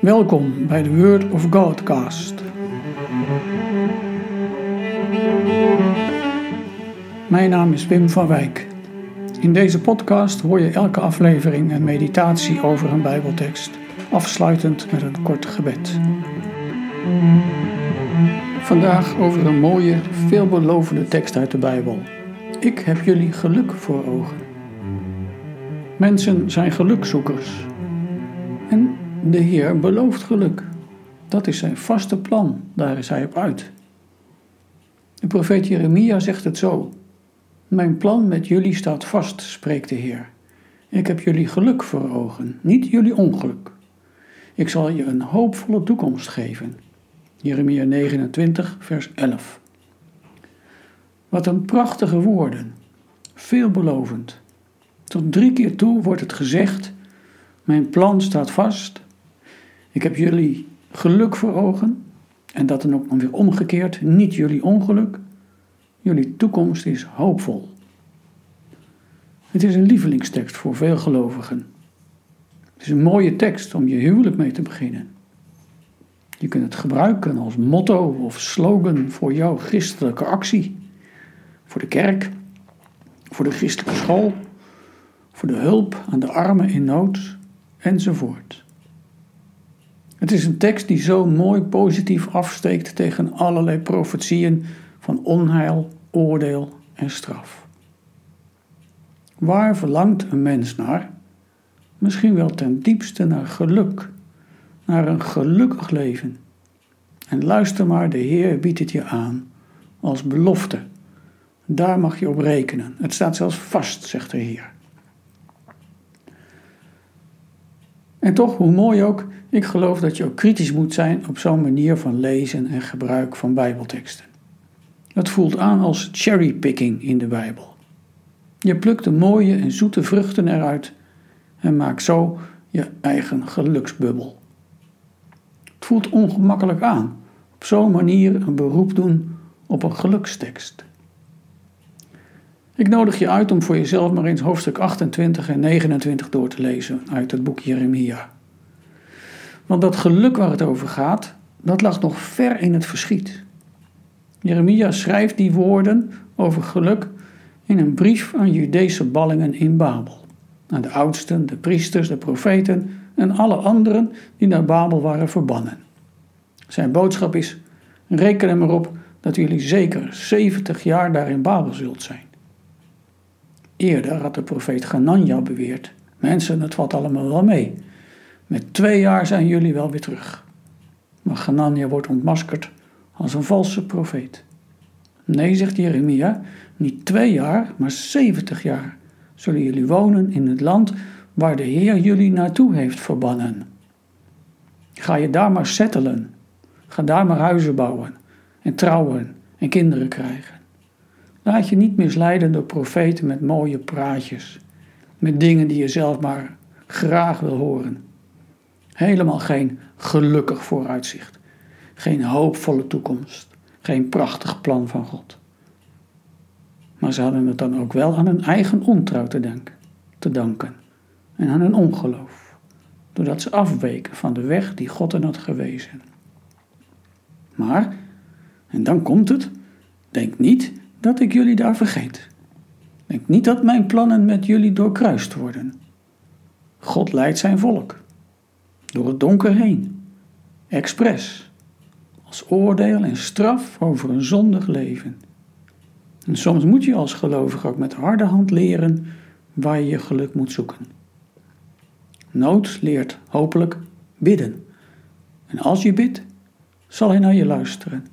Welkom bij de Word of Godcast. Mijn naam is Wim van Wijk. In deze podcast hoor je elke aflevering een meditatie over een Bijbeltekst, afsluitend met een kort gebed. Vandaag over een mooie, veelbelovende tekst uit de Bijbel. Ik heb jullie geluk voor ogen. Mensen zijn gelukzoekers. De Heer belooft geluk. Dat is zijn vaste plan, daar is hij op uit. De profeet Jeremia zegt het zo: Mijn plan met jullie staat vast, spreekt de Heer. Ik heb jullie geluk voor ogen, niet jullie ongeluk. Ik zal je een hoopvolle toekomst geven. Jeremia 29, vers 11. Wat een prachtige woorden, veelbelovend. Tot drie keer toe wordt het gezegd: Mijn plan staat vast. Ik heb jullie geluk voor ogen. En dat dan ook weer omgekeerd, niet jullie ongeluk. Jullie toekomst is hoopvol. Het is een lievelingstekst voor veel gelovigen. Het is een mooie tekst om je huwelijk mee te beginnen. Je kunt het gebruiken als motto of slogan voor jouw christelijke actie. Voor de kerk, voor de christelijke school, voor de hulp aan de armen in nood enzovoort. Het is een tekst die zo mooi positief afsteekt tegen allerlei profetieën van onheil, oordeel en straf. Waar verlangt een mens naar? Misschien wel ten diepste naar geluk, naar een gelukkig leven. En luister maar, de Heer biedt het je aan als belofte. Daar mag je op rekenen. Het staat zelfs vast, zegt de Heer. En toch, hoe mooi ook, ik geloof dat je ook kritisch moet zijn op zo'n manier van lezen en gebruik van Bijbelteksten. Het voelt aan als cherrypicking in de Bijbel. Je plukt de mooie en zoete vruchten eruit en maakt zo je eigen geluksbubbel. Het voelt ongemakkelijk aan, op zo'n manier een beroep doen op een gelukstekst. Ik nodig je uit om voor jezelf maar eens hoofdstuk 28 en 29 door te lezen uit het boek Jeremia. Want dat geluk waar het over gaat, dat lag nog ver in het verschiet. Jeremia schrijft die woorden over geluk in een brief aan Judese ballingen in Babel. Aan de oudsten, de priesters, de profeten en alle anderen die naar Babel waren verbannen. Zijn boodschap is: reken er maar op dat jullie zeker 70 jaar daar in Babel zult zijn. Eerder had de profeet Ganania beweerd: Mensen, het valt allemaal wel mee. Met twee jaar zijn jullie wel weer terug. Maar Ganania wordt ontmaskerd als een valse profeet. Nee, zegt Jeremia, niet twee jaar, maar zeventig jaar zullen jullie wonen in het land waar de Heer jullie naartoe heeft verbannen. Ga je daar maar settelen. Ga daar maar huizen bouwen en trouwen en kinderen krijgen. Laat je niet misleiden door profeten met mooie praatjes, met dingen die je zelf maar graag wil horen. Helemaal geen gelukkig vooruitzicht, geen hoopvolle toekomst, geen prachtig plan van God. Maar ze hadden het dan ook wel aan hun eigen ontrouw te, denken, te danken en aan hun ongeloof, doordat ze afweken van de weg die God hen had gewezen. Maar, en dan komt het, denk niet dat ik jullie daar vergeet. Denk niet dat mijn plannen met jullie doorkruist worden. God leidt zijn volk. Door het donker heen. Expres. Als oordeel en straf over een zondig leven. En soms moet je als gelovige ook met harde hand leren waar je je geluk moet zoeken. Nood leert hopelijk bidden. En als je bidt, zal hij naar je luisteren.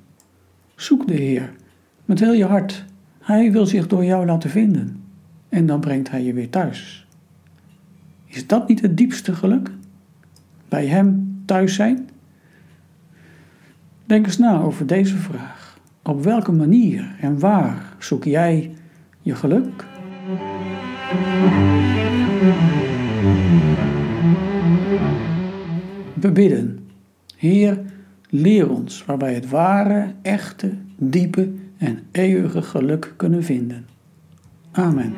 Zoek de Heer met heel je hart. Hij wil zich door jou laten vinden. En dan brengt hij je weer thuis. Is dat niet het diepste geluk? Bij hem thuis zijn? Denk eens na over deze vraag. Op welke manier en waar zoek jij je geluk? We bidden. Heer, leer ons waarbij het ware, echte, diepe en eeuwig geluk kunnen vinden. Amen.